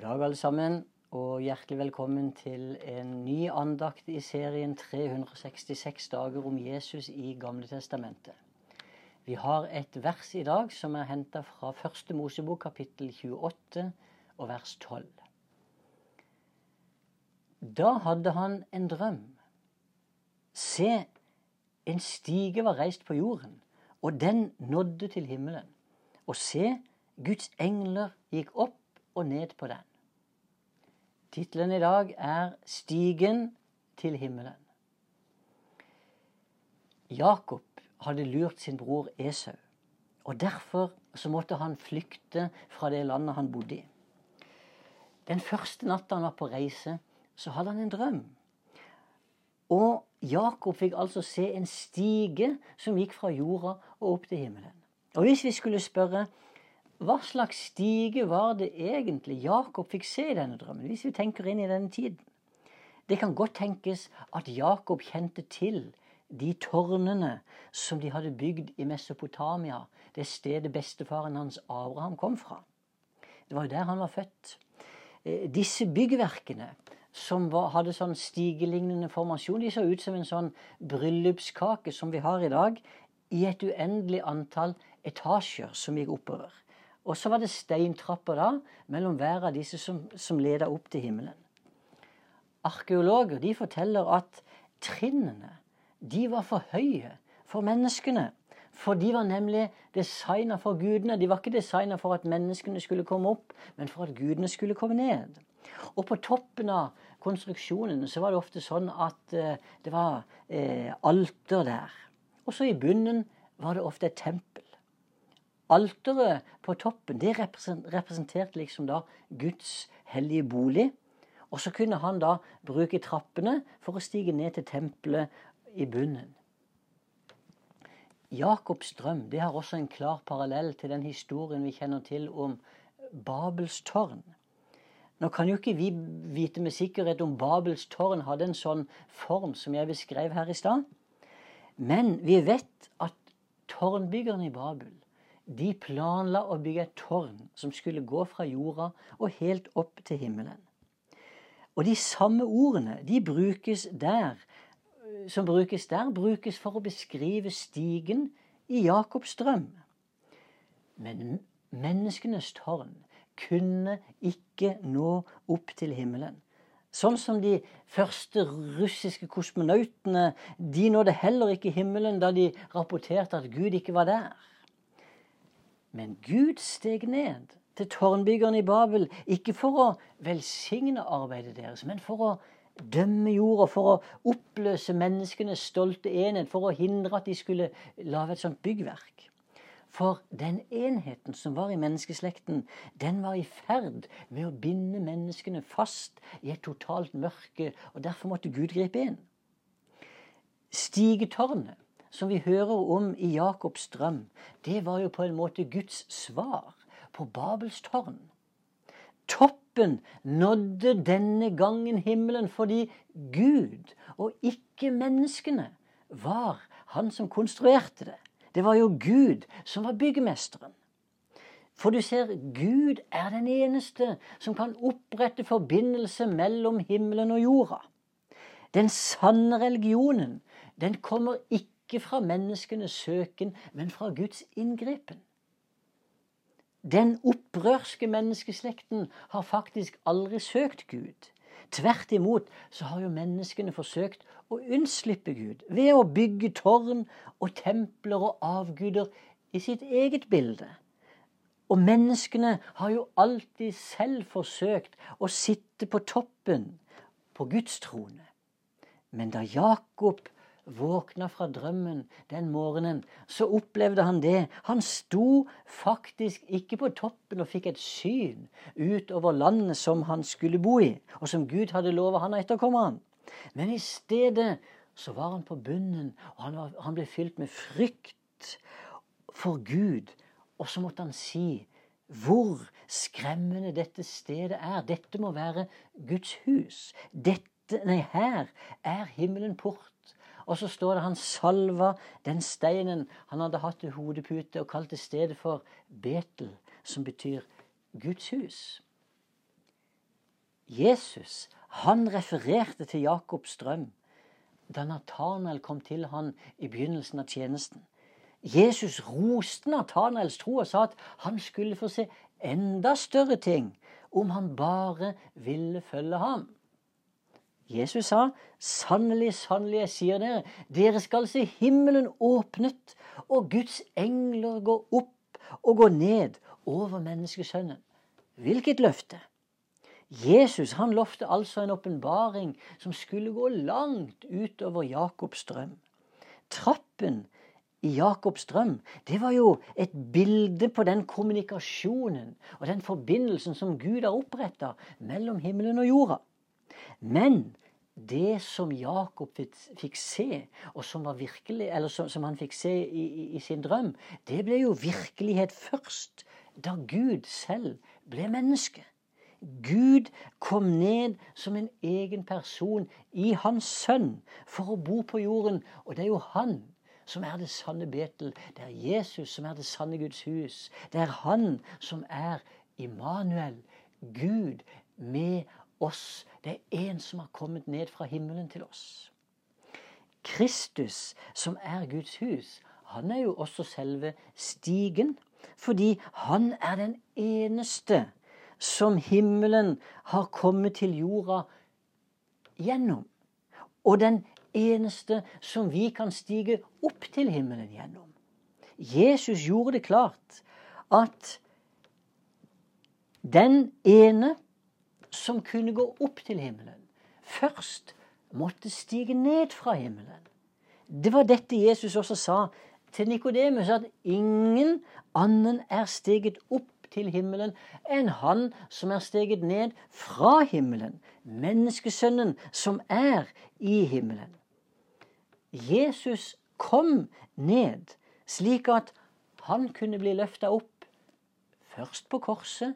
God dag, alle sammen, og hjertelig velkommen til en ny andakt i serien 366 dager om Jesus i Gamle Testamentet. Vi har et vers i dag som er henta fra første Mosebok, kapittel 28 og vers 12. Da hadde han en drøm. Se, en stige var reist på jorden, og den nådde til himmelen. Og se, Guds engler gikk opp og ned på den. Tittelen i dag er 'Stigen til himmelen'. Jakob hadde lurt sin bror Esau, og derfor så måtte han flykte fra det landet han bodde i. Den første natta han var på reise, så hadde han en drøm. Og Jakob fikk altså se en stige som gikk fra jorda og opp til himmelen. Og hvis vi skulle spørre hva slags stige var det egentlig Jakob fikk se i denne drømmen, hvis vi tenker inn i denne tiden? Det kan godt tenkes at Jakob kjente til de tårnene som de hadde bygd i Mesopotamia, det stedet bestefaren hans Abraham kom fra. Det var jo der han var født. Eh, disse byggverkene som var, hadde sånn stigelignende formasjon, de så ut som en sånn bryllupskake som vi har i dag, i et uendelig antall etasjer som gikk oppover. Og så var det steintrapper da, mellom hver av disse som, som leda opp til himmelen. Arkeologer de forteller at trinnene de var for høye for menneskene. For de var nemlig designa for gudene. De var ikke designa for at menneskene skulle komme opp, men for at gudene skulle komme ned. Og på toppen av konstruksjonen så var det ofte sånn at eh, det var eh, alter der. Og så i bunnen var det ofte et tempel. Alteret på toppen det representerte liksom da Guds hellige bolig. Og så kunne han da bruke trappene for å stige ned til tempelet i bunnen. Jakobs drøm det har også en klar parallell til den historien vi kjenner til om Babels tårn. Nå kan jo ikke vi vite med sikkerhet om Babels tårn hadde en sånn form som jeg beskrev her i stad. Men vi vet at tårnbyggerne i Babel de planla å bygge et tårn som skulle gå fra jorda og helt opp til himmelen. Og de samme ordene de brukes der, som brukes der, brukes for å beskrive stigen i Jakobs drøm. Men menneskenes tårn kunne ikke nå opp til himmelen. Sånn som de første russiske kosmonautene. De nådde heller ikke himmelen da de rapporterte at Gud ikke var der. Men Gud steg ned til tårnbyggerne i Babel, ikke for å velsigne arbeidet deres, men for å dømme jorda, for å oppløse menneskenes stolte enhet, for å hindre at de skulle lage et sånt byggverk. For den enheten som var i menneskeslekten, den var i ferd med å binde menneskene fast i et totalt mørke, og derfor måtte Gud gripe inn. Stigetårnet som vi hører om i Jakobs drøm, det var jo på en måte Guds svar på Babels tårn. Toppen nådde denne gangen himmelen fordi Gud, og ikke menneskene, var han som konstruerte det. Det var jo Gud som var byggemesteren. For du ser, Gud er den eneste som kan opprette forbindelse mellom himmelen og jorda. Den sanne religionen, den kommer ikke ikke fra menneskenes søken, men fra Guds inngripen. Den opprørske menneskeslekten har faktisk aldri søkt Gud. Tvert imot så har jo menneskene forsøkt å unnslippe Gud ved å bygge tårn og templer og avguder i sitt eget bilde. Og menneskene har jo alltid selv forsøkt å sitte på toppen på Guds trone. Men da Jakob våkna fra drømmen den morgenen, så opplevde han det. Han sto faktisk ikke på toppen og fikk et syn utover landet som han skulle bo i, og som Gud hadde lovet han å etterkomme han. Men i stedet så var han på bunnen, og han, var, han ble fylt med frykt for Gud. Og så måtte han si hvor skremmende dette stedet er. Dette må være Guds hus. Dette, nei, her er himmelen port. Og så står det han salva den steinen han hadde hatt til hodepute, og kalte stedet for Betel, som betyr Guds hus. Jesus han refererte til Jakobs drøm da Nathanael kom til han i begynnelsen av tjenesten. Jesus roste Nathanaels tro og sa at han skulle få se enda større ting om han bare ville følge ham. Jesus sa, 'Sannelig, sannelig, jeg sier dere, dere skal se himmelen åpnet, og Guds engler gå opp og gå ned over menneskesønnen.' Hvilket løfte! Jesus han lovte altså en åpenbaring som skulle gå langt utover Jakobs drøm. Trappen i Jakobs drøm, det var jo et bilde på den kommunikasjonen og den forbindelsen som Gud har oppretta mellom himmelen og jorda. Men det som Jakob fikk se, og som, virkelig, som, som han fikk se i, i, i, sin drøm, det ble jo virkelighet først da Gud selv ble menneske. Gud kom ned som en egen person i hans sønn for å bo på jorden. Og det er jo han som er det sanne Betel. Det er Jesus som er det sanne Guds hus. Det er han som er Immanuel, Gud med oss. Det er en som har kommet ned fra himmelen til oss. Kristus, som er Guds hus, han er jo også selve stigen. Fordi han er den eneste som himmelen har kommet til jorda gjennom. Og den eneste som vi kan stige opp til himmelen gjennom. Jesus gjorde det klart at den ene som kunne gå opp til himmelen, først måtte stige ned fra himmelen. Det var dette Jesus også sa til Nikodemus, at ingen annen er steget opp til himmelen enn han som er steget ned fra himmelen, menneskesønnen som er i himmelen. Jesus kom ned slik at han kunne bli løfta opp, først på korset,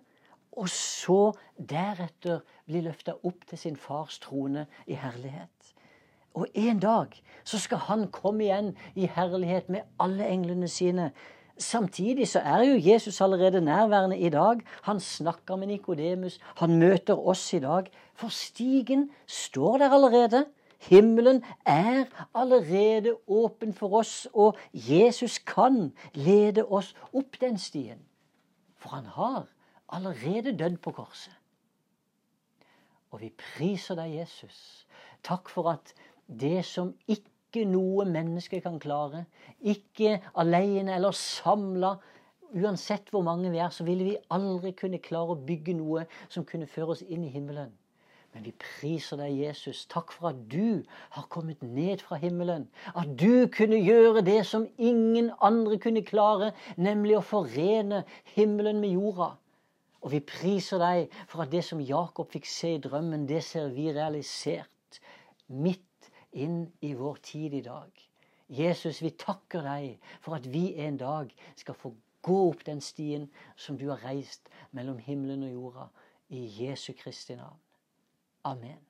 og så deretter bli løfta opp til sin fars trone i herlighet. Og en dag så skal han komme igjen i herlighet med alle englene sine Samtidig så er jo Jesus allerede nærværende i dag. Han snakker med Nikodemus. Han møter oss i dag. For stigen står der allerede. Himmelen er allerede åpen for oss, og Jesus kan lede oss opp den stien. For han har allerede dødd på korset. Og vi priser deg, Jesus. Takk for at det som ikke noe menneske kan klare. Ikke alene eller samla. Uansett hvor mange vi er, så ville vi aldri kunne klare å bygge noe som kunne føre oss inn i himmelen. Men vi priser deg, Jesus. Takk for at du har kommet ned fra himmelen. At du kunne gjøre det som ingen andre kunne klare, nemlig å forene himmelen med jorda. Og vi priser deg for at det som Jakob fikk se i drømmen, det ser vi realisert midt inn i vår tid i dag. Jesus, vi takker deg for at vi en dag skal få gå opp den stien som du har reist mellom himmelen og jorda. I Jesu Kristi navn. Amen.